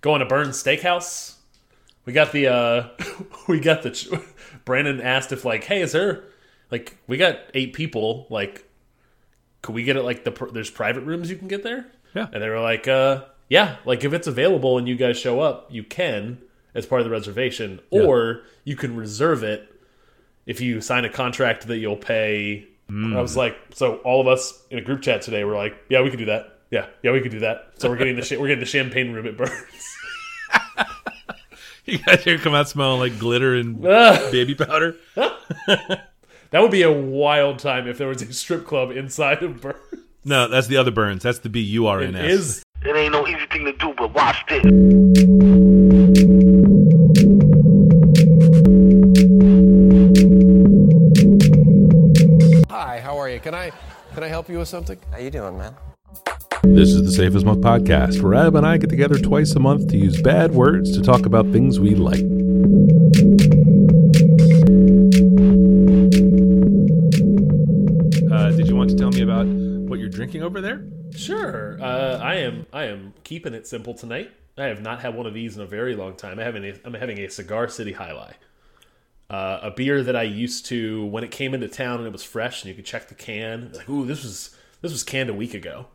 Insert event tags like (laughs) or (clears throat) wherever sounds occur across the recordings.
going to Burns Steakhouse. We got the uh (laughs) we got the ch- (laughs) Brandon asked if like, hey, is there like we got eight people like could we get it like the there's private rooms you can get there? Yeah. And they were like, uh yeah, like if it's available and you guys show up, you can as part of the reservation or you can reserve it if you sign a contract that you'll pay. I was like, so all of us in a group chat today were like, yeah, we could do that. Yeah, yeah, we could do that. So we're getting the sh- we're getting the champagne room at Burns. (laughs) You guys here come out smelling like glitter and baby powder. (laughs) That would be a wild time if there was a strip club inside of Burns. No, that's the other Burns. That's the B U R N It S. is. It ain't no easy thing to do, but watch this. Hi, how are you? Can I can I help you with something? How you doing, man? This is the Safe as Milk podcast, where Adam and I get together twice a month to use bad words to talk about things we like. Uh, did you want to tell me about what you're drinking over there? Sure. Uh, I am. I am keeping it simple tonight. I have not had one of these in a very long time. I having a, I'm having a Cigar City Jai Alai, uh, a beer that I used to when it came into town and it was fresh and you could check the can. Like, ooh, this was this was canned a week ago.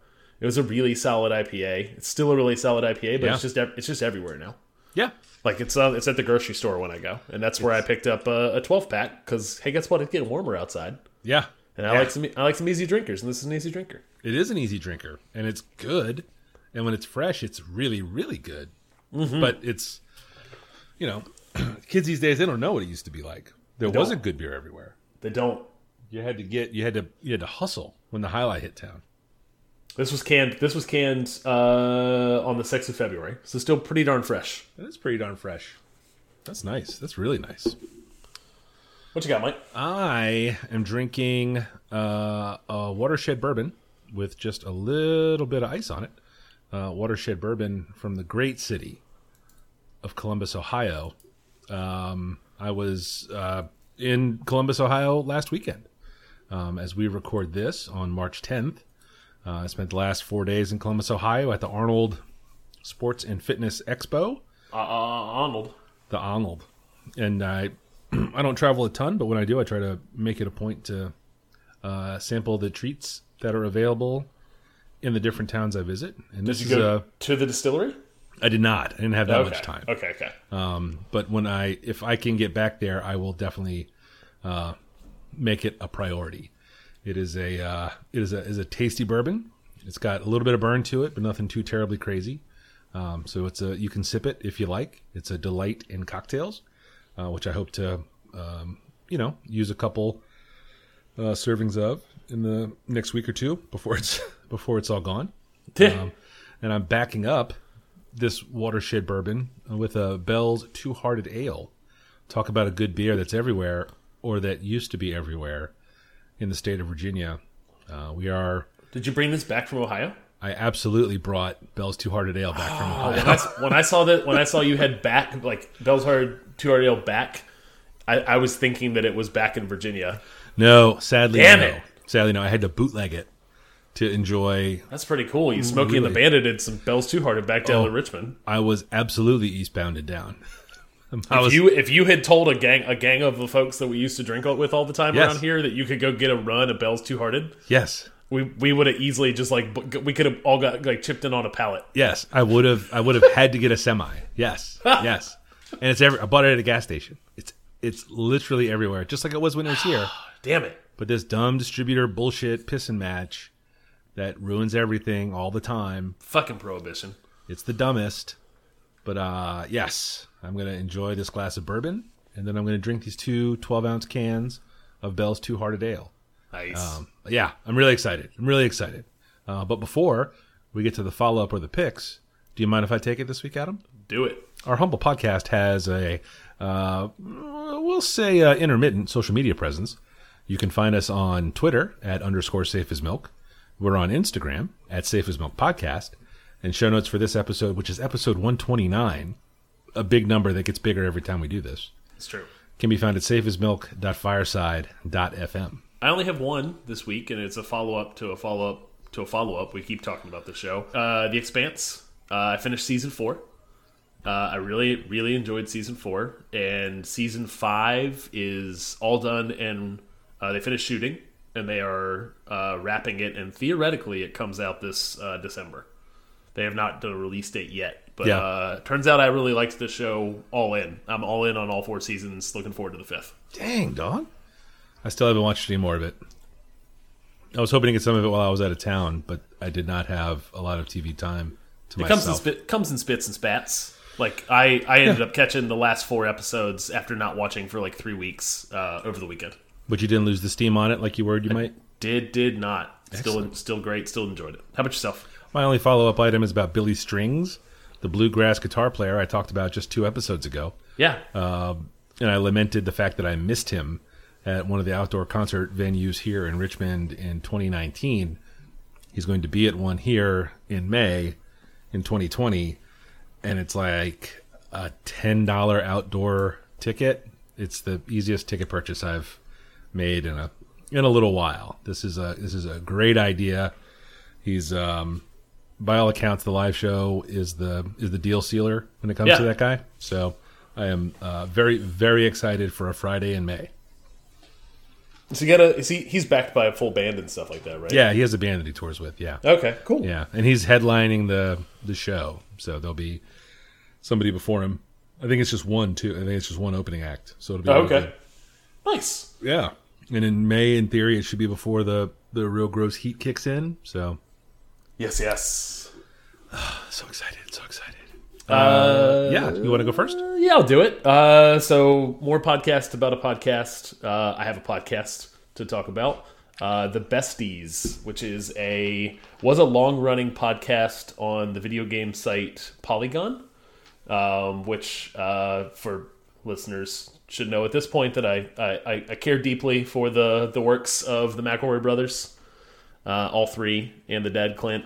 It was a really solid IPA. It's still a really solid IPA, but Yeah. it's just it's just everywhere now. Yeah. Like it's uh, it's at the grocery store when I go, and that's where I picked up a, a 12 pack because hey, guess what? It's getting warmer outside, Yeah. and I Yeah. like some I like some easy drinkers, and this is an easy drinker. It is an easy drinker, and it's good. And when it's fresh, it's really, really good. Mm-hmm. But it's, you know, (clears throat) kids these days they don't know what it used to be like. There wasn't good beer everywhere. They don't You had to get, you had to, you had to hustle when the Jai Alai hit town. This was canned. This was canned uh, on the sixth of February, so still pretty darn fresh. That is pretty darn fresh. That's nice. That's really nice. What you got, Mike? I am drinking uh, a watershed bourbon with just a little bit of ice on it. Uh, watershed bourbon from the great city of Columbus, Ohio. Um, I was uh, in Columbus, Ohio last weekend. Um, as we record this on March 10th, uh, I spent the last four days in Columbus, Ohio at the Arnold Sports and Fitness Expo Uh, uh, Arnold. the Arnold. And I (clears throat) I don't travel a ton, but when I do, I try to make it a point to uh, sample the treats that are available in the different towns I visit. And this Did is you go uh, to the distillery? I did not. I didn't have that okay. much time. Okay, okay. Um, but when I if I can get back there, I will definitely uh, make it a priority. It is a uh, it is a is a tasty bourbon. It's got a little bit of burn to it, but nothing too terribly crazy. Um, so it's a you can sip it if you like. It's a delight in cocktails, uh, which I hope to um, you know use a couple uh, servings of in the next week or two before it's (laughs) before it's all gone. Um, and I'm backing up this watershed bourbon with a Bell's Two Hearted Ale. Talk about a good beer that's everywhere, or that used to be everywhere in the state of Virginia. Uh, we are. Did you bring this back from Ohio? I absolutely brought Bell's Two Hearted Ale back from Ohio. When I, when I saw that, when I saw you had back like Bell's Hard Two Heart Ale back, I, I was thinking that it was back in Virginia. No, sadly, Damn no. it. Sadly, no. I had to bootleg it to enjoy. That's pretty cool. You Smokey and the really? Bandit did some Bell's Two Hearted back down Oh. to Richmond. I was absolutely eastbound and down. I If you if you had told a gang a gang of the folks that we used to drink with all the time Yes. around here that you could go get a run of Bell's Two Hearted, yes, we we would have easily just like we could have all got like chipped in on a pallet. yes. I would have. I would have had to get a semi. Yes, (laughs) yes. And it's every. I bought it at a gas station. It's it's literally everywhere, just like it was when it was here. (sighs) Damn it! But this dumb distributor bullshit piss and match that ruins everything all the time. Fucking prohibition. It's the dumbest. But uh yes, I'm gonna enjoy this glass of bourbon, and then I'm gonna drink these two 12 ounce cans of Bell's Two Hearted Ale. Nice. Um, yeah, I'm really excited. I'm really excited. Uh, but before we get to the follow up or the picks, do you mind if I take it this week, Adam? Do it. Our humble podcast has a, uh, we'll say, uh, intermittent social media presence. You can find us on Twitter at underscore safe as milk. We're on Instagram at safe as milk podcast. And show notes for this episode, which is episode 129, a big number that gets bigger every time we do this, It's true. can be found at safeasmilk.fireside.fm. I only have one this week, and it's a follow up to a follow up to a follow up. We keep talking about the show. Uh, the Expanse. Uh, I finished season four. Uh, I really, really enjoyed season four, and season five is all done, and uh, they finished shooting, and they are uh, wrapping it, and theoretically, it comes out this uh, December. They have not done a release date yet, but Yeah. uh, turns out I really liked the show all in. I'm all in on all four seasons. Looking forward to the fifth. Dang, dog. I still haven't watched any more of it. I was hoping to get some of it while I was out of town, but I did not have a lot of TV time to It comes in myself. spit, comes in spits and spats. Like I, I ended up catching the last four episodes after not watching for like three weeks uh, over the weekend. but you didn't lose the steam on it like you worried you might. Did did not. Still still great. Still enjoyed it. How about yourself? My only follow up item is about Billy Strings, the bluegrass guitar player I talked about just two episodes ago. Yeah. and I lamented the fact that I missed him at one of the outdoor concert venues here in Richmond in 2019. He's going to be at one here in May in 2020, and it's like a $10 outdoor ticket. It's the easiest ticket purchase I've made in a in a little while. This is a this is a great idea. He's um by all accounts the live show is the is the deal sealer when it comes Yeah. to that guy. So I am uh, very very excited for a Friday in May. Is he gotta Is he? He's backed by a full band and stuff like that, right? Yeah, he has a band that he tours with. Yeah, Okay. Cool. yeah, and he's headlining the the show. So there'll be somebody before him. I think it's just one too. I think it's just one opening act. So it'll be Oh, okay. Nice. Yeah, and in May, in theory, it should be before the the real gross heat kicks in. So Yes. Yes. (sighs) so excited, so excited. Uh, yeah, you want to go first? Uh, yeah, I'll do it. Uh, so more podcast about a podcast. Uh, I have a podcast to talk about. Uh, the Besties, which is a was a long running podcast on the video game site Polygon, um, which uh, for listeners should know at this point that I, I, I care deeply for the the works of the McElroy brothers, uh, all three, and the dad Clint.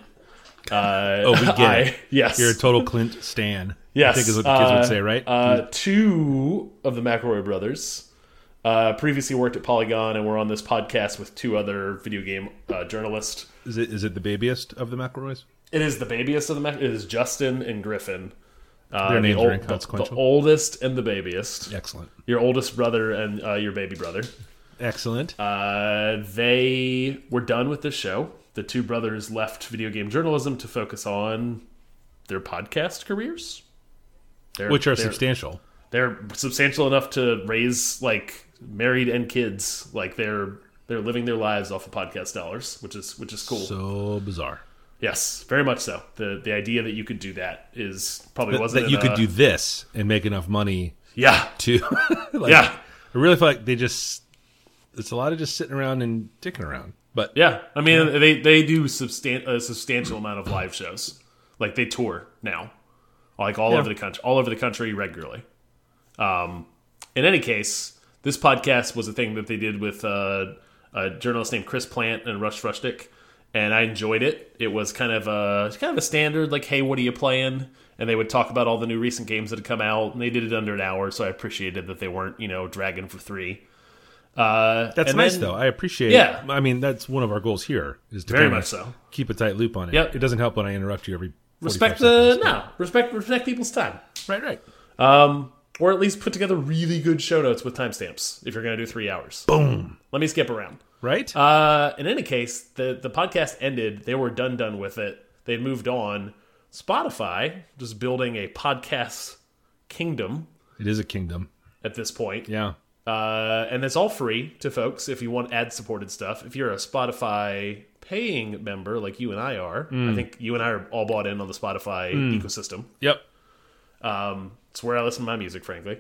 Uh, Oh, we get (laughs) I- it. Yes, You're a total Clint Stan. Yes, I think is what the kids uh, would say, right? Uh, two of the McElroy brothers uh, previously worked at Polygon and were on this podcast with two other video game uh, journalists. is it is it the babyest of the McElroys? It is the babyest of the Mac. It is Justin and Griffin. Uh, Their the names ol- are the- The, oldest and the babyest. Excellent, Your oldest brother and uh, your baby brother. Excellent. Uh, they were done with the show. The two brothers left video game journalism to focus on their podcast careers, They're- Which are they're- substantial. they're substantial enough to raise like married and kids like they're they're living their lives off of podcast dollars which is which is cool So bizarre. yes very much so the the idea that you could do that is probably That, wasn't that you could do this and make enough money yeah to. (laughs) like, yeah I really feel like they just. It's a lot of just sitting around and dicking around. But yeah i mean they they do substan- a substantial amount of live shows. Like they tour now. Like all Yeah. over the country all over the country regularly. Um in any case this podcast was a thing that they did with uh, a journalist named Chris Plante and Russ Frushtick and i enjoyed it. It was kind of a kind of a standard like hey what are you playing? And they would talk about all the new recent games that had come out and they did it under an hour so i appreciated that they weren't you know dragging for three uh, that's nice then- though. I appreciate. Yeah. I mean, that's one of our goals here is to Very much so. keep a tight loop on it. Yep. It doesn't help when I interrupt you every. 45 respect the seconds. no respect respect people's time Right, right. um or at least put together really good show notes with timestamps if you're going to do three hours Boom. let me skip around Right. uh in any case the the podcast ended they were done done with it they moved on spotify just building a podcast kingdom it is a kingdom. at this point Yeah. Uh, and it's all free to folks if you want ad supported stuff. If you're a Spotify paying member like you and I are, Mm. I think you and I are all bought in on the Spotify ecosystem. Yep. Um, it's where I listen to my music, frankly.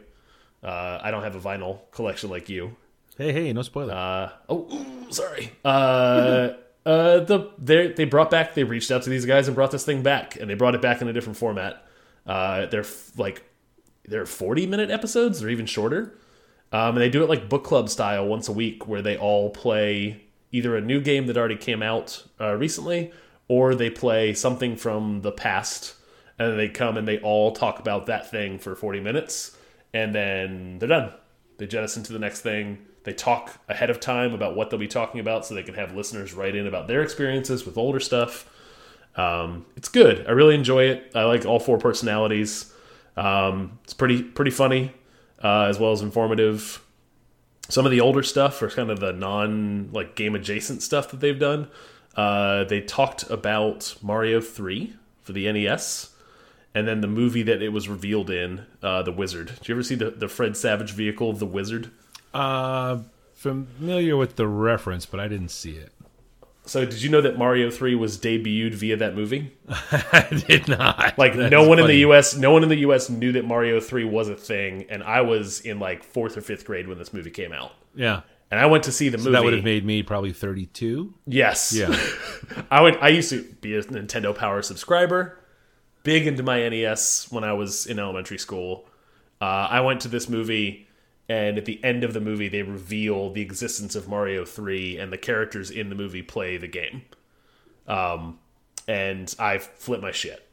Uh, I don't have a vinyl collection like you. Hey, hey, no spoiler. Uh, oh, ooh, (gasps) sorry. Uh, uh, the they they brought back. They reached out to these guys and brought this thing back, and they brought it back in a different format. Uh, they're f- like they're forty minute episodes. They're even shorter, um, and they do it like book club style once a week, where they all play either a new game that already came out uh, recently, or they play something from the past, and they come and they all talk about that thing for forty minutes, and then they're done. They jettison to the next thing. They talk ahead of time about what they'll be talking about so they can have listeners write in about their experiences with older stuff. Um, it's good. I really enjoy it. I like all four personalities. Um, it's pretty pretty funny uh, as well as informative. Some of the older stuff or kind of the non like game adjacent stuff that they've done. Uh, they talked about Mario Three for the NES, and then the movie that it was revealed in, uh, The Wizard. Did you ever see the the Fred Savage vehicle, of The Wizard? Uh, familiar with the reference, but I didn't see it. So did you know that Mario 3 was debuted via that movie? (laughs) I did not. Like That no one in the. US no one in the US knew that Mario 3 was a thing and I was in like 4th or 5th grade when this movie came out. Yeah, And I went to see the movie. that would have made me probably thirty-two. Yes. Yeah. (laughs) I went I used to be a Nintendo Power subscriber, big into my NES when I was in elementary school. Uh, I went to this movie and at the end of the movie they reveal the existence of Mario 3 and the characters in the movie play the game. Um and I flip my shit.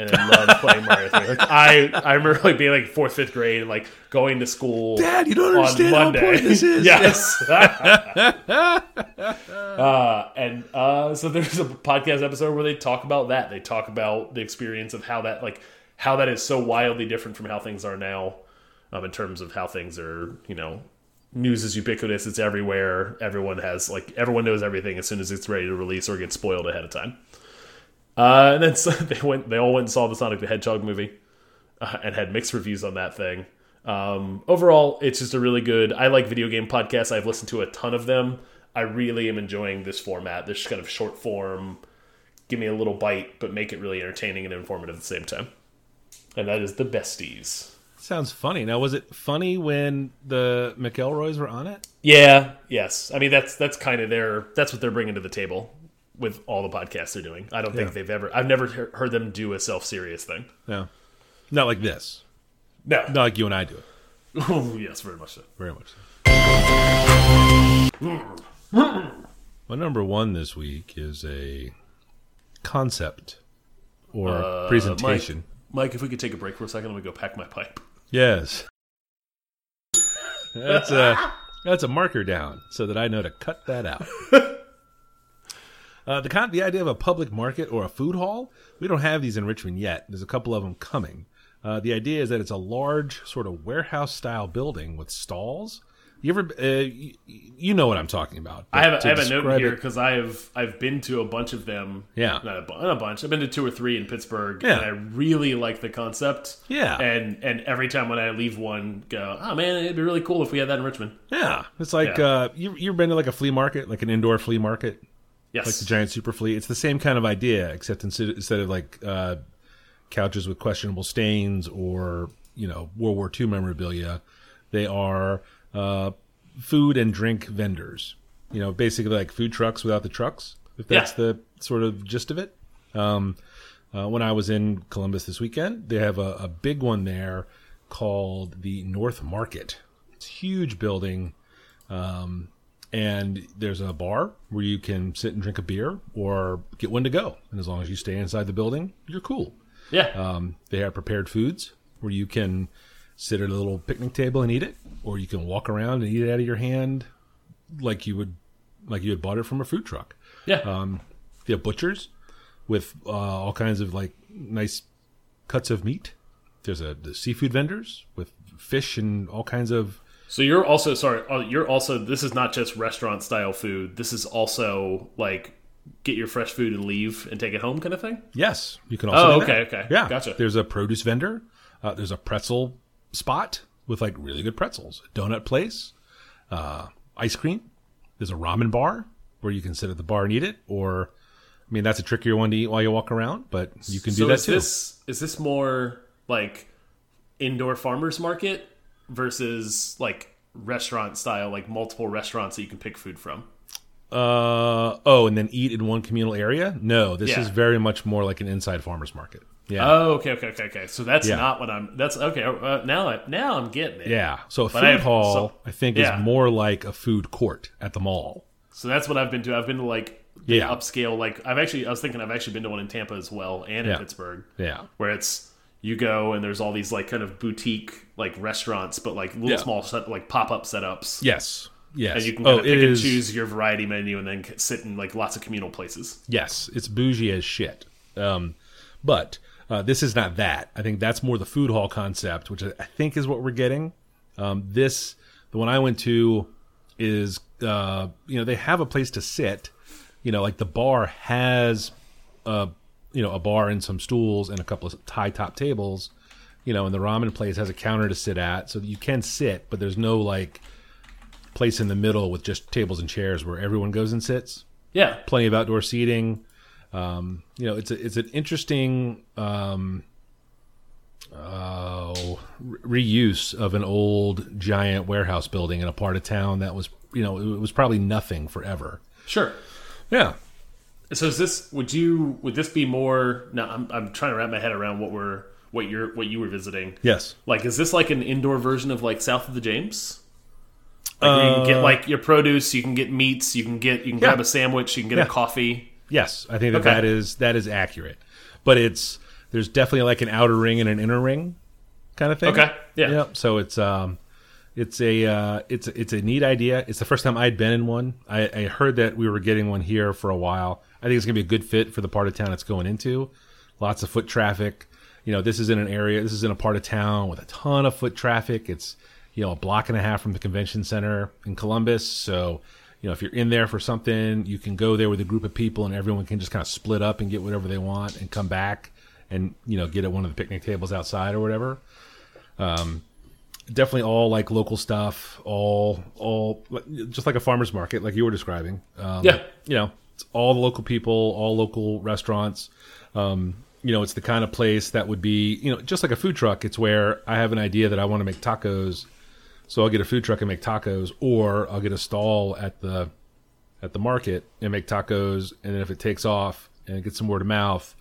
And I loved playing Mario 3. Like (laughs) I, I remember like being like fourth, fifth grade and like going to school. Dad, you don't on understand how Monday. important this is. (laughs) yes. (laughs) uh, and uh, so there's a podcast episode where they talk about that. They talk about the experience of how that like how that is so wildly different from how things are now, um, in terms of how things are. You know, news is ubiquitous. It's everywhere. Everyone has like everyone knows everything as soon as it's ready to release or gets spoiled ahead of time. Uh, and then (laughs) so they went. They all went and saw the Sonic the Hedgehog movie, uh, and had mixed reviews on that thing. Um, overall, it's just a really good. I like video game podcasts. I've listened to a ton of them. I really am enjoying this format. This kind of short form, give me a little bite, but make it really entertaining and informative at the same time. And that is the besties. Sounds funny. Now, was it funny when the McElroys were on it? Yeah. Yes. I mean that's that's kind of their that's what they're bringing to the table with all the podcasts they're doing. I don't think Yeah. they've ever. I've never heard them do a self serious thing. No, not like this. No. Not like you and I do it. Oh, yes, very much so. Very much so. My number one this week is a concept or uh, presentation. Mike, Mike, if we could take a break for a second, let me go pack my pipe. Yes. That's a that's a marker down so that I know to cut that out. (laughs) uh, the con- the idea of a public market or a food hall, we don't have these in Richmond yet. There's a couple of them coming. Uh, the idea is that it's a large sort of warehouse style building with stalls. You ever uh, you, know what I'm talking about? I have, a, I have a note here because I have I've been to a bunch of them. Yeah. not a, bu- not a bunch. I've been to two or three in Pittsburgh, Yeah. and I really like the concept. Yeah. and and every time when I leave one, go, oh man, it'd be really cool if we had that in Richmond. Yeah, it's like Yeah. uh, you you've been to like a flea market, like an indoor flea market. Yes, like the giant super flea. It's the same kind of idea, except instead instead of like uh, couches with questionable stains or you know World War II memorabilia, they are uh, food and drink vendors. You know, basically like food trucks without the trucks. If that's Yeah. the sort of gist of it. Um, uh, when I was in Columbus this weekend, they have a, a big one there called the North Market. It's a huge building Um, and there's a bar where you can sit and drink a beer or get one to go. And as long as you stay inside the building, you're cool. yeah, Um, they have prepared foods where you can sit at a little picnic table and eat it, or you can walk around and eat it out of your hand like you would like you had bought it from a food truck. yeah. Um, they have butchers with uh, all kinds of like nice cuts of meat. There's a the seafood vendors with fish and all kinds of so you're also sorry. uh, You're also this is not just restaurant style food. This is also like get your fresh food and leave and take it home kind of thing. Yes, you can also. Oh, do that. okay, okay. Yeah, Gotcha. There's a produce vendor. Uh, there's a pretzel spot with like really good pretzels. Donut place, uh, ice cream. There's a ramen bar where you can sit at the bar and eat it. Or, I mean, that's a trickier one to eat while you walk around, but you can do so that is too. this is this more like indoor farmers market versus like restaurant style, like multiple restaurants that you can pick food from? Uh oh, and then eat in one communal area? No, this Yeah. is very much more like an inside farmers market. Yeah, Oh, okay, okay, okay, okay. So that's Yeah. not what I'm. That's okay. Uh, now, I, now I'm getting it. yeah. So a But food I have- hall, so- I think, yeah. is more like a food court at the mall. So that's what I've been to. I've been to like the Yeah. upscale. Like I've actually, I was thinking I've actually been to one in Tampa as well and in Yeah. Pittsburgh, Yeah, where it's you go and there's all these like kind of boutique like restaurants, but like little small set, like pop up setups. yes, yes. And you can oh, of pick and is- choose your variety menu and then sit in like lots of communal places. Yes, it's bougie as shit. Um, but Uh, this is not that. I think that's more the food hall concept, which I think is what we're getting. Um, this, the one I went to, is uh, you know they have a place to sit. You know, like the bar has a you know a bar and some stools and a couple of high top tables. You know, and the ramen place has a counter to sit at, so you can sit, but there's no like place in the middle with just tables and chairs where everyone goes and sits Yeah. plenty of outdoor seating. Um, you know, it's a, it's an interesting um, uh, re- reuse of an old giant warehouse building in a part of town that was you know it was probably nothing forever. Sure. Yeah, So is this would you would this be more no I'm I'm trying to wrap my head around what we're what you're what you were visiting. yes, Like is this like an indoor version of like South of the James? Like where you can get like your produce, you can get meats, you can get you can Yeah. grab a sandwich, you can get Yeah. a coffee. Yes, I think that Okay. that is that is accurate, but it's there's definitely like an outer ring and an inner ring kind of thing. Okay. Yeah. Yep. So it's um, it's a uh, it's it's a neat idea. It's the first time I'd been in one. I, I heard that we were getting one here for a while. I think it's gonna be a good fit for the part of town it's going into. Lots of foot traffic. You know, this is in an area. This is in a part of town with a ton of foot traffic. It's you know a block and a half from the convention center in Columbus. So you know if you're in there for something, you can go there with a group of people, and everyone can just kind of split up and get whatever they want and come back and you know get at one of the picnic tables outside or whatever. Um, definitely all like local stuff all all just like a farmers market like you were describing. Um, Yeah. you know it's all the local people all local restaurants. Um, you know it's the kind of place that would be you know just like a food truck. It's where i have an idea that i want to make tacos so i'll get a food truck and make tacos or i'll get a stall at the at the market and make tacos and then if it takes off and it gets some word of mouth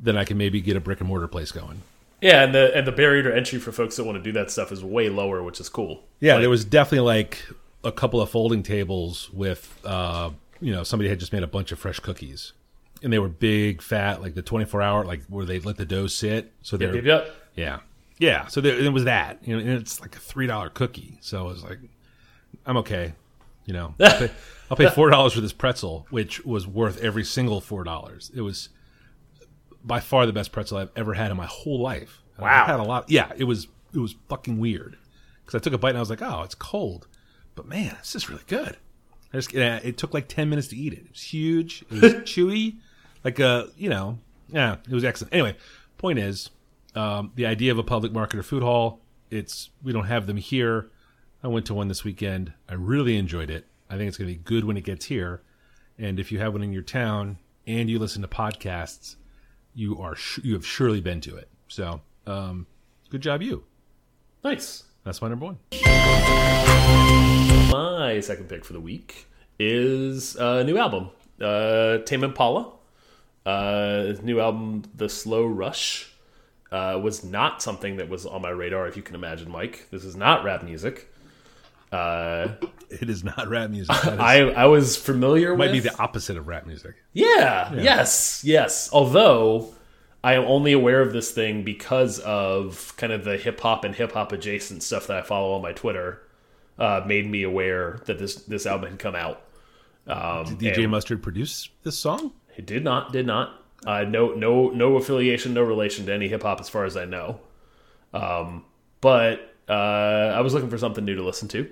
then i can maybe get a brick and mortar place going Yeah, and the and the barrier to entry for folks that want to do that stuff is way lower, which is cool. Yeah, Like, there was definitely like a couple of folding tables with, uh, you know, somebody had just made a bunch of fresh cookies, and they were big, fat, like the twenty four hour, like where they let the dough sit. So they're Yep, yep, yep. yeah, yeah. So there, it was that, you know, and it's like a three dollar cookie. So I was like, I'm okay, you know. I'll pay, I'll pay four dollars for this pretzel, which was worth every single four dollars. It was by far the best pretzel I've ever had in my whole life. Wow. I've had a lot. Yeah, it was it was fucking weird because I took a bite and I was like, oh, it's cold, but man, this is really good. I just it took like ten minutes to eat it. It was huge. It was (laughs) chewy, like a you know, yeah, it was excellent. Anyway, point is, um, the idea of a public market or food hall. It's we don't have them here. I went to one this weekend. I really enjoyed it. I think it's going to be good when it gets here. And if you have one in your town and you listen to podcasts, you are sh- you have surely been to it. So, um, good job, you. Nice. That's my number one. My second pick for the week is a new album, uh, Tame Impala. Uh, new album, The Slow Rush, uh, was not something that was on my radar, if you can imagine, Mike. This is not rap music. Uh, It is not rap music. Is, (laughs) I I was familiar might with be the opposite of rap music. Yeah, yes, yes. Although I am only aware of this thing because of kind of the hip hop and hip hop adjacent stuff that I follow on my Twitter. Uh, made me aware that this this album had come out. Um, DJ Mustard produce this song? it did not, did not. Uh, no, no, no affiliation, no relation to any hip hop, as far as I know. Um, but uh, I was looking for something new to listen to.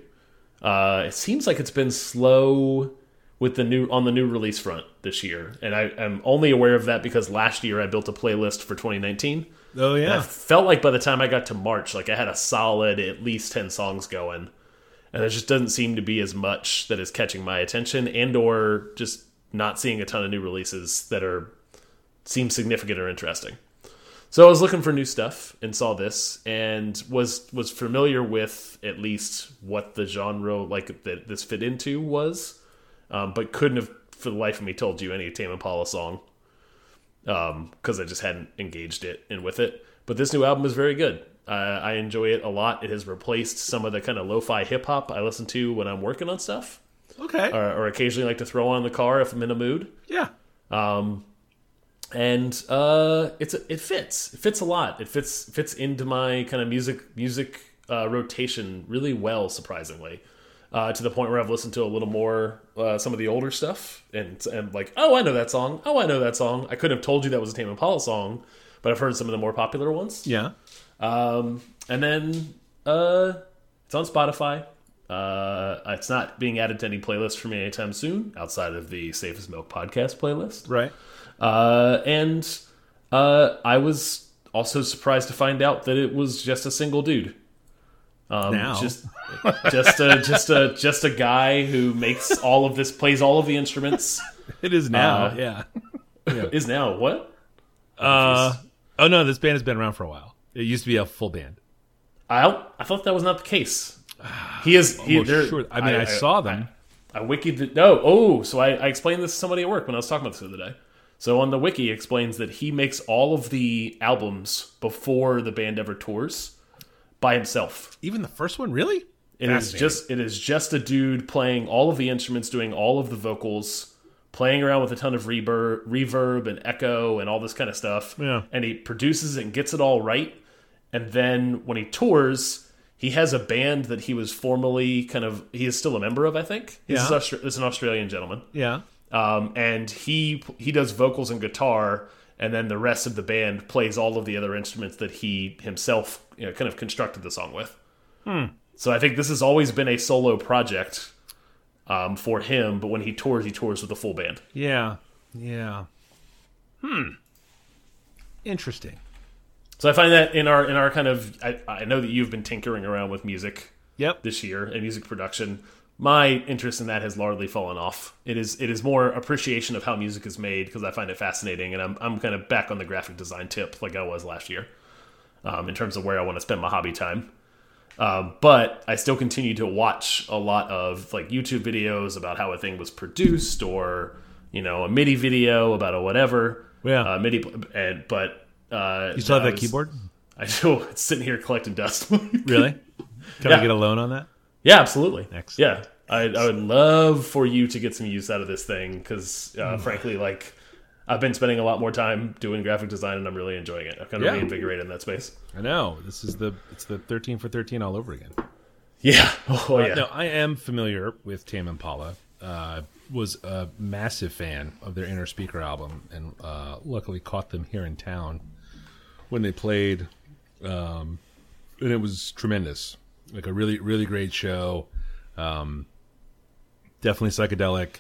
Uh, it seems like it's been slow with the new on the new release front this year, and I am only aware of that because last year I built a playlist for 2019. Oh And I yeah, felt like by the time I got to March, like I had a solid at least 10 songs going. And there just doesn't seem to be as much that is catching my attention and or just not seeing a ton of new releases that are seem significant or interesting. So I was looking for new stuff and saw this and was was familiar with at least what the genre like that this fit into was, um, but couldn't have for the life of me told you any Tame Impala song because I just hadn't engaged it and with it. But this new album is very good. Uh, I enjoy it a lot. It has replaced some of the kind of lo-fi hip hop I listen to when I'm working on stuff, okay, or, or occasionally like to throw on in the car if I'm in a mood. yeah. And uh, it's it fits. It fits a lot. It fits fits into my kind of music music uh, rotation really well, surprisingly. Uh, to the point where I've listened to a little more uh, some of the older stuff and and like oh I know that song oh I know that song I couldn't have told you that was a Tame Impala song but I've heard some of the more popular ones. Yeah. Um, and then uh, it's on Spotify. Uh, it's not being added to any playlist for me anytime soon, outside of the Safe as Milk podcast playlist. Right. Uh, and uh, I was also surprised to find out that it was just a single dude. Um, Now. just just a just a just a guy who makes all of this, plays all of the instruments. It is now. Uh, yeah. (laughs) Is now what? Uh, oh no, this band has been around for a while. It used to be a full band. I I thought that was not the case. (sighs) He is. He, sure. I mean, I, saw them. I wikied the, no. Oh, so I, I explained this to somebody at work when I was talking about this the other day. So on the wiki explains that he makes all of the albums before the band ever tours by himself. Even the first one, really? It is just it is just a dude playing all of the instruments, doing all of the vocals, playing around with a ton of reverb, reverb and echo and all this kind of stuff. Yeah. And he produces it and gets it all right. And then when he tours, he has a band that he was formerly kind of he is still a member of, I think. He's Yeah. Austra- this is an Australian gentleman. Yeah. Um, and he he does vocals and guitar, and then the rest of the band plays all of the other instruments that he himself you know, kind of constructed the song with. hmm. So I think this has always been a solo project um, for him, but when he tours, he tours with a full band. Yeah. Yeah. Hmm. Interesting. So I find that in our in our kind of I, I know that you've been tinkering around with music Yep. this year and music production. My interest in that has largely fallen off. It is it is more appreciation of how music is made because I find it fascinating, and I'm I'm kind of back on the graphic design tip like I was last year, um, in terms of where I want to spend my hobby time. Um, but I still continue to watch a lot of like YouTube videos about how a thing was produced, or you know a MIDI video about a whatever. Yeah. uh, MIDI, and but uh, You still have that was- keyboard? (laughs) I do. It's sitting here collecting dust. (laughs) Really? Can Yeah. I get a loan on that? Yeah, absolutely. Excellent. Yeah, I, I would love for you to get some use out of this thing because, uh, Hmm. frankly, like I've been spending a lot more time doing graphic design and I'm really enjoying it. I've kind of Yeah. reinvigorated in that space. I know. This is the it's the 13 for 13 all over again. Yeah. (laughs) Oh yeah. No, I am familiar with Tame Impala. Uh, was a massive fan of their Innerspeaker album, and uh, luckily caught them here in town when they played, um, and it was tremendous. Like a really, really great show. Um, definitely psychedelic.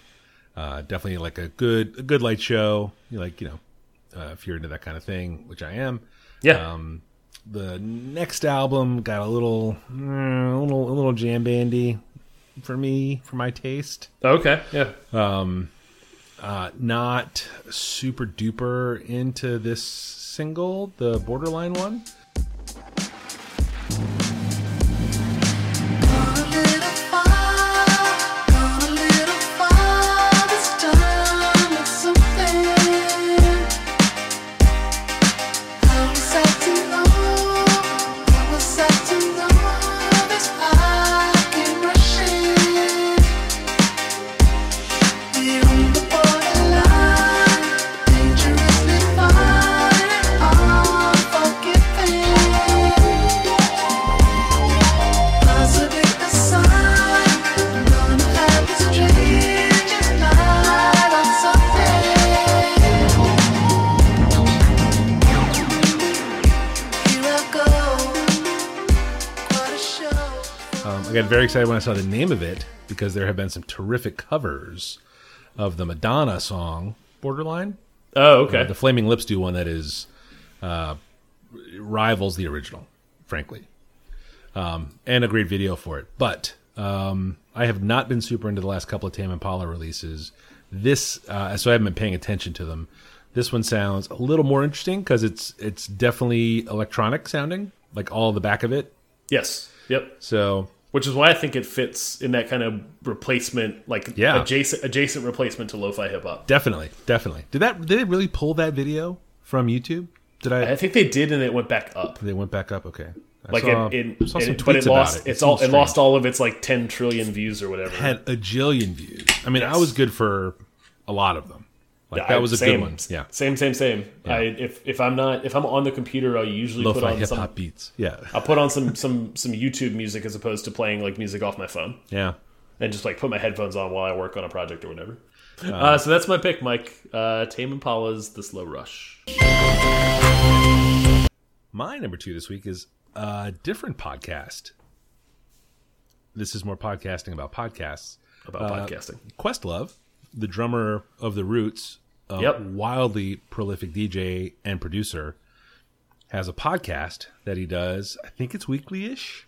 Uh, definitely like a good, a good light show. You like, you know, uh, if you're into that kind of thing, which I am. Yeah. Um, the next album got a little, mm, a little, a little jam bandy for me, for my taste. okay. Yeah. Uh, not super duper into this single, the Borderline one. Got very excited when I saw the name of it because there have been some terrific covers of the Madonna song Borderline. Oh, okay. The Flaming Lips do one that is uh, rivals the original, frankly, um, and a great video for it. But um, I have not been super into the last couple of Tame Impala releases. This, uh, so I haven't been paying attention to them. This one sounds a little more interesting because it's it's definitely electronic sounding, like all the back of it. yes. Yep. So Which is why I think it fits in that kind of replacement, like Yeah. adjacent adjacent replacement to lo-fi hip hop. definitely, definitely. Did that? Did they really pull that video from YouTube? Did I? I think they did, and it went back up. they went back up. Okay. I Like saw, it, it, saw some it- but it lost. it. It's all. It lost all of its like ten trillion views or whatever. had a jillion views. I mean, I was good for a lot of them. Like Yeah, that was a same, good one. Yeah. Same, same, same. I if if I'm not if I'm on the computer, I usually put Lo-fi on hip some. hop beats. Yeah. (laughs) I'll put on some some some YouTube music as opposed to playing like music off my phone Yeah. and just like put my headphones on while I work on a project or whatever. Uh, so that's my pick, Mike. Uh, Tame Impala's "The Slow Rush." My number two this week is a different podcast. This is more podcasting about podcasts. About Uh, podcasting. Questlove, the drummer of the Roots, a Yep. wildly prolific DJ and producer, has a podcast that he does. I think it's weekly ish.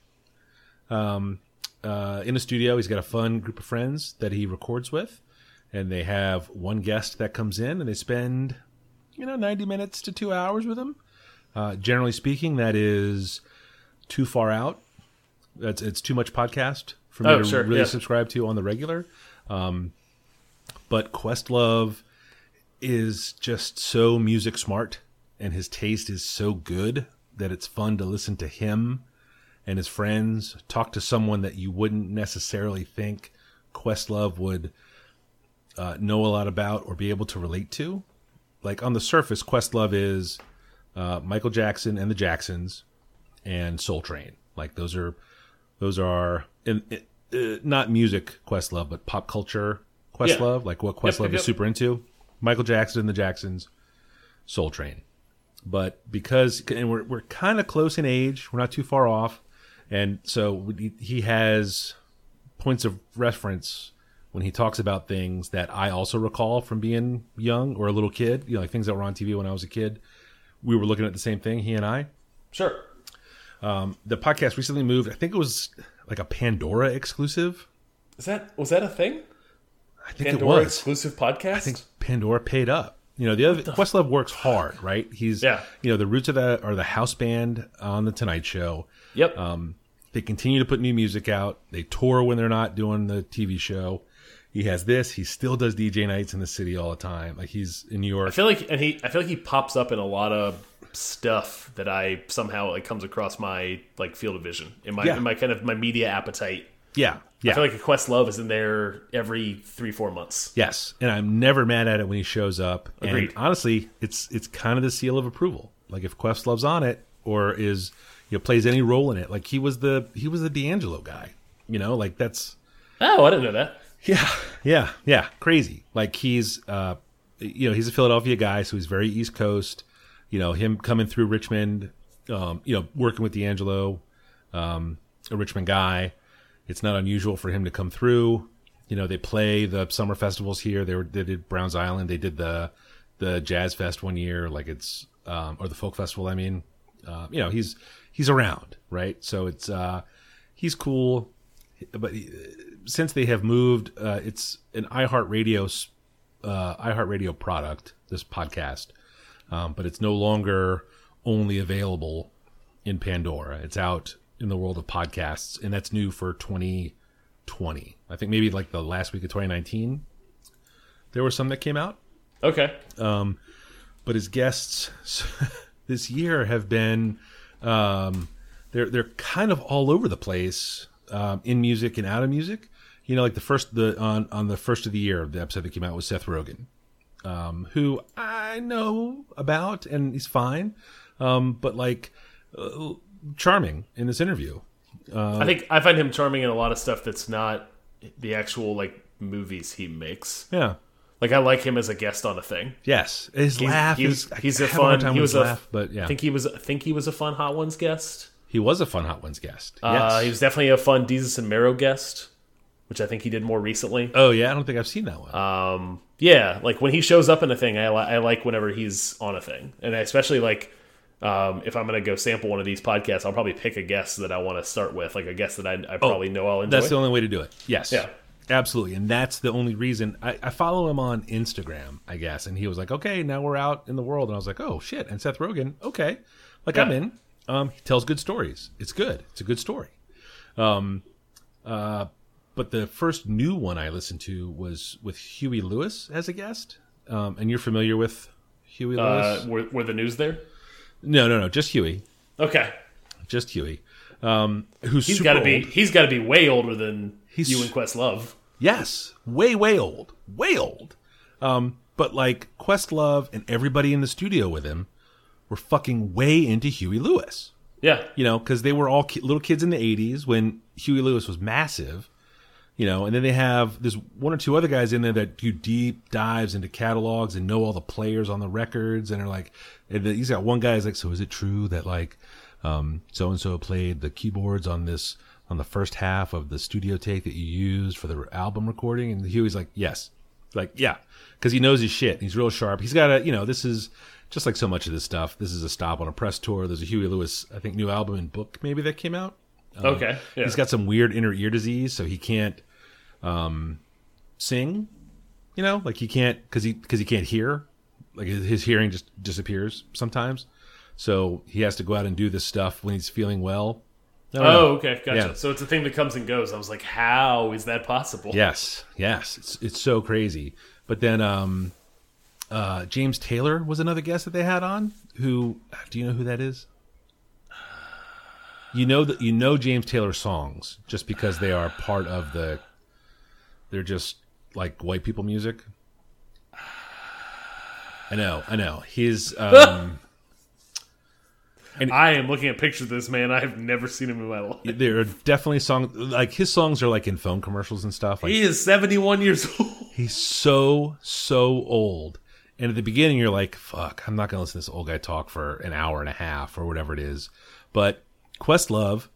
Um, uh, in a studio, he's got a fun group of friends that he records with, and they have one guest that comes in, and they spend, you know, ninety minutes to two hours with him. Uh, generally speaking, that is too far out. That's it's too much podcast for me Oh, to sure, really yeah. subscribe to on the regular. Um, but Questlove is just so music smart, and his taste is so good that it's fun to listen to him and his friends talk to someone that you wouldn't necessarily think Questlove would uh, know a lot about or be able to relate to. Like on the surface, Questlove is uh, Michael Jackson and the Jacksons and Soul Train. Like those are those are in, uh, not music Questlove, but pop culture Questlove. Like what Questlove yep, yep. is super into. Michael Jackson and the Jacksons, Soul Train. But because and we're we're kind of close in age, we're not too far off, and so he has points of reference when he talks about things that I also recall from being young or a little kid. You know, like things that were on TV when I was a kid. We were looking at the same thing, he and I. Sure. Um, the podcast recently moved. I think it was like a Pandora exclusive. Is that was that a thing? I think Pandora it was. exclusive podcast. I think Pandora paid up. You know, the other Questlove works hard, right? He's Yeah. You know, the roots of that are the house band on the Tonight Show. Yep. Um, they continue to put new music out. They tour when they're not doing the TV show. He has this. He still does DJ nights in the city all the time. Like he's in New York. I feel like and he I feel like he pops up in a lot of stuff that I somehow like comes across my like field of vision in my Yeah. in my kind of my media appetite. Yeah, yeah, I feel like a Questlove is in there every three four months. yes. And I'm never mad at it when he shows up. Agreed. And honestly, it's it's kind of the seal of approval. Like if Questlove's on it or is you know plays any role in it, like he was the he was the D'Angelo guy. You know, like that's Oh, I didn't know that. Yeah, yeah, yeah. Crazy. Like he's, uh, you know, he's a Philadelphia guy, so he's very East Coast. You know, him coming through Richmond, um, you know, working with D'Angelo, um, a Richmond guy. It's not unusual for him to come through. You know, they play the summer festivals here. They were they did Browns Island. They did the the Jazz Fest one year. Like it's um, or the Folk Festival. I mean, uh, you know, he's he's around, right? So it's uh, he's cool but since they have moved, uh, it's an iHeartRadio uh, iHeartRadio product. This podcast, um, but it's no longer only available in Pandora. It's out in the world of podcasts, and that's new for 2020. I think maybe like the last week of 2019, there were some that came out Okay. Um, but his guests (laughs) this year have been um, they're they're kind of all over the place um, in music and out of music. You know, like the first the on on the first of the year, the episode that came out was Seth Rogen, um, who I know about and he's fine, um, but like uh, charming in this interview. I think I find him charming in a lot of stuff that's not the actual like movies he makes. Yeah. Like I like him as a guest on a thing. Yes, his He's, laugh he is. He's a fun. time He was a. laugh, but yeah, I think he was. I think he was a fun Hot Ones guest. he was a fun Hot Ones guest. Uh, yes. he was definitely a fun Desus and Mero guest, which I think he did more recently. oh yeah, I don't think I've seen that one. Um, yeah, like when he shows up in a thing, I, li- I like whenever he's on a thing, and I especially like um, if I'm going to go sample one of these podcasts, I'll probably pick a guest that I want to start with, like a guest that I, I probably know I'll enjoy. Oh, That's the only way to do it. Yes. Yeah. Absolutely. And that's the only reason I, I follow him on Instagram, I guess. And he was like, okay, now we're out in the world. And I was like, oh, shit. And Seth Rogen, okay. Like, I'm in. Um, he tells good stories. It's good. It's a good story. Um, uh, but the first new one I listened to was with Huey Lewis as a guest. Um, and you're familiar with Huey Lewis? uh, were, were the news there? No, no, no. Just Huey. Okay, Just Huey. Um, who's he's got to be he's got to be way older than He's- you and Questlove. Yes, way, way old, way old. Um, but like Questlove and everybody in the studio with him were fucking way into Huey Lewis. Yeah, You know, because they were all ki- little kids in the '80s when Huey Lewis was massive. You know, and then they have there's one or two other guys in there that do deep dives into catalogs and know all the players on the records and are like, and he's got one guy is like, so is it true that like, um, so and so played the keyboards on this on the first half of the studio take that you used for the album recording? And Huey's like, yes, like yeah, because he knows his shit. He's real sharp. He's got a you know this is just like so much of this stuff. This is a stop on a press tour. There's a Huey Lewis I think new album and book maybe that came out. okay. Yeah. He's got some weird inner ear disease, so he can't um, sing. You know, like he can't because he because he can't hear. Like his, hearing just disappears sometimes. So he has to go out and do this stuff when he's feeling well. Don't know. Oh, okay, gotcha. Yeah. So it's a thing that comes and goes. I was like, how is that possible? Yes, yes, it's it's so crazy. But then um, uh, James Taylor was another guest that they had on. Who do you know who that is? You know that you know James Taylor songs just because they are part of the. They're just like white people music. I know, I know. His um, (laughs) and I am looking at pictures of this man. I have never seen him in my life. there are definitely songs like his songs are like in phone commercials and stuff. Like He is 71 years old. (laughs) He's so so old. And at the beginning, you're like, "Fuck, I'm not gonna listen to this old guy talk for an hour and a half or whatever it is." But Questlove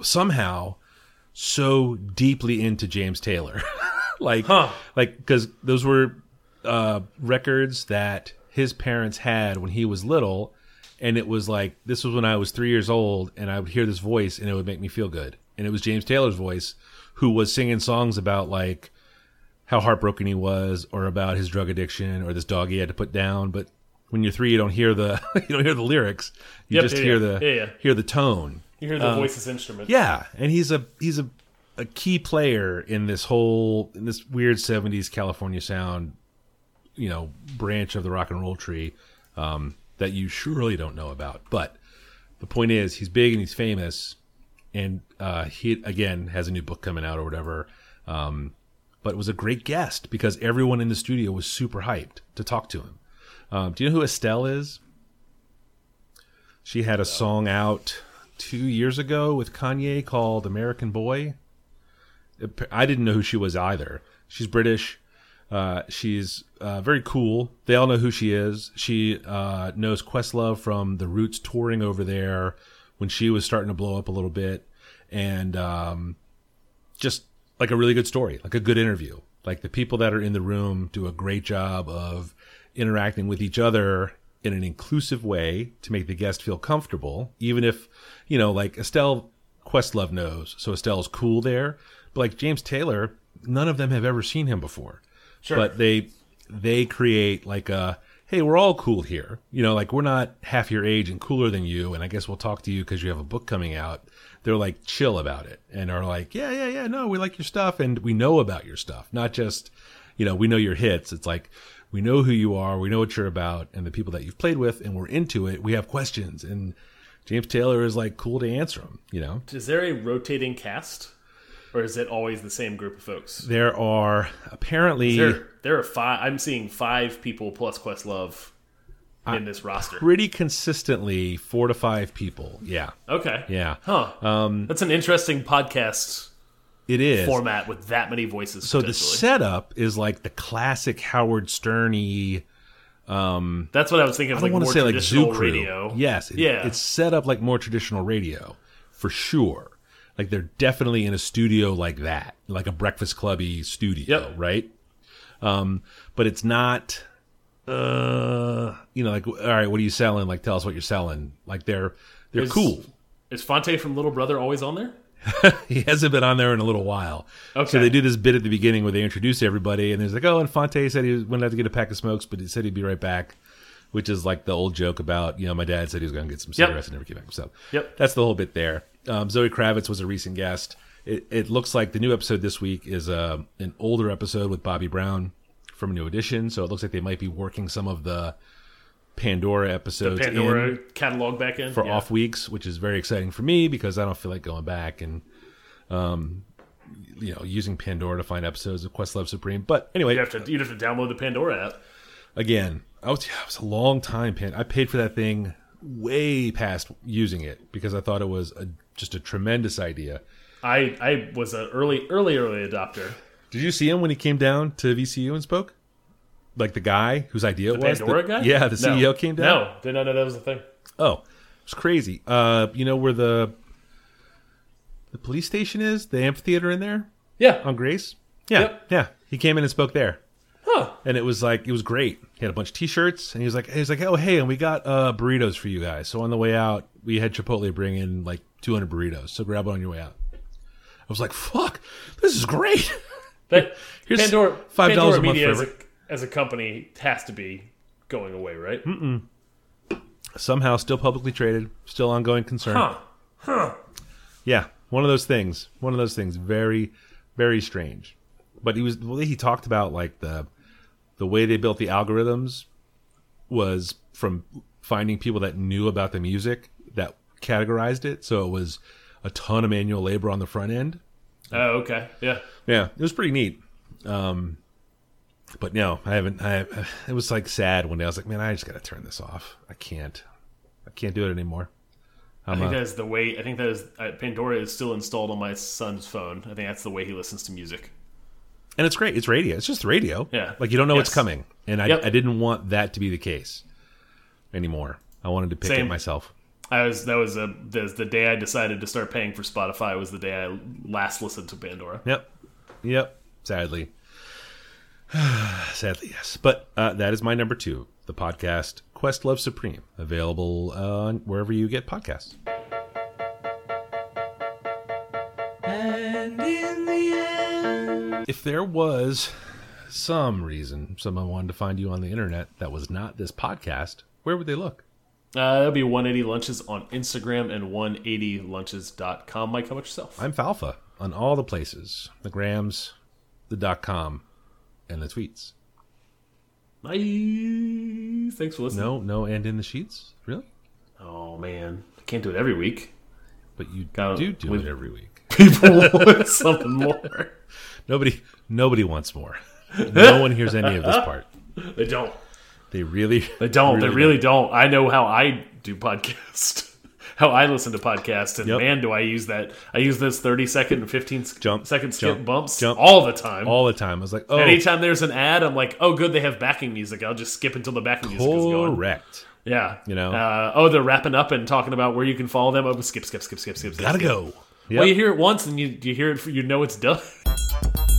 somehow so deeply into James Taylor, (laughs) like, Huh. like because those were uh, records that his parents had when he was little, and it was like this was when I was three years old, and I would hear this voice, and it would make me feel good. And it was James Taylor's voice, who was singing songs about like how heartbroken he was, or about his drug addiction, or this dog he had to put down. But when you're three, you don't hear the (laughs) you don't hear the lyrics. You Yep, just yeah, hear yeah. the yeah. hear the tone. You hear the voice's instrument. Yeah, and he's a he's a a key player in this whole in this weird '70s California sound, you know, branch of the rock and roll tree um, that you surely don't know about. But the point is, he's big and he's famous, and uh, he again has a new book coming out or whatever. Um, but it was a great guest because everyone in the studio was super hyped to talk to him. Um, do you know who Estelle is? She had a song out two years ago with Kanye called American Boy. I didn't know who she was either. She's British. Uh, she's uh, very cool. They all know who she is. She uh, knows Questlove from the Roots touring over there when she was starting to blow up a little bit, and um, just like a really good story, like a good interview. Like the people that are in the room do a great job of interacting with each other in an inclusive way to make the guest feel comfortable, even if, you know, like Estelle Questlove knows, so Estelle's cool there. But like James Taylor, none of them have ever seen him before. Sure. But they they create like a hey, we're all cool here. You know, like we're not half your age and cooler than you, and I guess we'll talk to you because you have a book coming out. They're like chill about it and are like, yeah, yeah, yeah, no, we like your stuff and we know about your stuff, not just, you know, we know your hits. It's like we know who you are, we know what you're about, and the people that you've played with, and we're into it. We have questions, and James Taylor is like cool to answer them. You know, Is there a rotating cast, or is it always the same group of folks? there are apparently There, there are five. I'm seeing five people plus Questlove in this roster. pretty consistently four to five people. Yeah, Okay. yeah, Huh. Um, That's an interesting podcast it is. format with that many voices. So the setup is like the classic Howard Sterny. That's what I was thinking. I Of don't like want to say like Zoo Crew. radio. Yes, it- Yeah. it's set up like more traditional radio for sure. Like they're definitely in a studio like that, like a Breakfast Clubby studio, Yep. right? Um, but it's not. Uh, you know, like all right, what are you selling? Like, tell us what you're selling. Like they're they're Is- cool. Is Phonte from Little Brother always on there? (laughs) he hasn't been on there in a little while. Okay. So they do this bit at the beginning where they introduce everybody, and there's like, oh, and Phonte said he went out to get a pack of smokes, but he said he'd be right back, which is like the old joke about, you know, my dad said he was going to get some Yep. cigarettes and never came back. So Yep. that's the whole bit there. Um, Zoe Kravitz was a recent guest. It, it looks like the new episode this week is uh, an older episode with Bobby Brown from a new edition. So it looks like they might be working some of the Pandora episodes in Pandora catalog back in for Yeah. off weeks, which is very exciting for me because I don't feel like going back and, um, you know, using Pandora to find episodes of Questlove Supreme. But anyway, You have to you have to download the Pandora app. again, I was, yeah, it was a long time. Pan, I paid for that thing way past using it because I thought it was a, just a tremendous idea. I I was an early early early adopter. Did you see him when he came down to VCU and spoke? Like the guy whose idea it The was? Pandora the, guy? Yeah, the No. CEO came down. No, did not know that was a thing. Oh, it's crazy. Uh, you know where the the police station is? The amphitheater in there Yeah. on Grace? Yeah, Yep. yeah. He came in and spoke there, Huh. and it was like it was great. He had a bunch of T-shirts, and he was like, he was like, oh hey, and we got uh, burritos for you guys. So on the way out, we had Chipotle bring in like 200 burritos. So grab one on your way out. I was like, fuck, this is great. That (laughs) Here's Pandora $5 a month Media forever. a, as a company has to be going away, right? Somehow still publicly traded, still ongoing concern. Huh. Yeah, one of those things. One of those things. Very, very strange. But he was the way he talked about like the the way they built the algorithms was from finding people that knew about the music that categorized it. So it was a ton of manual labor on the front end. Oh, okay. Yeah. Yeah, it was pretty neat. Um, but no, I haven't. I it was like sad one day. I was like, man, I just got to turn this off. I can't. I can't do it anymore. I I'm think uh, that is the way. I think that is uh, Pandora is still installed on my son's phone. I think that's the way he listens to music. and it's great. It's radio. It's just radio. Yeah. like you don't know what's coming, and I, Yep. I didn't want that to be the case anymore. I wanted to pick Same. it myself. I was that was a the, the day I decided to start paying for Spotify was the day I last listened to Pandora. Yep, yep. Sadly, (sighs) sadly, yes. But uh, that is my number two. The podcast Questlove Supreme, available uh, wherever you get podcasts. And in the end. If there was some reason someone wanted to find you on the internet that was not this podcast, where would they look? Uh, that'll be 180 lunches on Instagram and 180lunches.com. Mike, how about yourself? I'm Falfa on all the places the grams, the dot com, and the tweets. Nice. Thanks for listening. No, no, and in the sheets? Really? Oh man, I can't do it every week. But you Got it. do do it every week. (laughs) People want something more. (laughs) Nobody, nobody wants more. No one hears any of this part. (laughs) They don't. They really, They don't. they really don't. I know how I do podcast. How I listen to podcasts, and Yep. man, do I use that? I use those thirty second and fifteen Jump, second skip jump, bumps jump. all the time. all the time. I was like, oh, Anytime there's an ad, I'm like, oh, good, they have backing music. I'll just skip until the backing music is going. correct. Yeah, You know? Uh, oh, they're wrapping up and talking about where you can follow them. Oh, skip, skip, skip, skip, skip. skip, Gotta skip. go. Well, you hear it once and you you hear it, you know it's done. (laughs)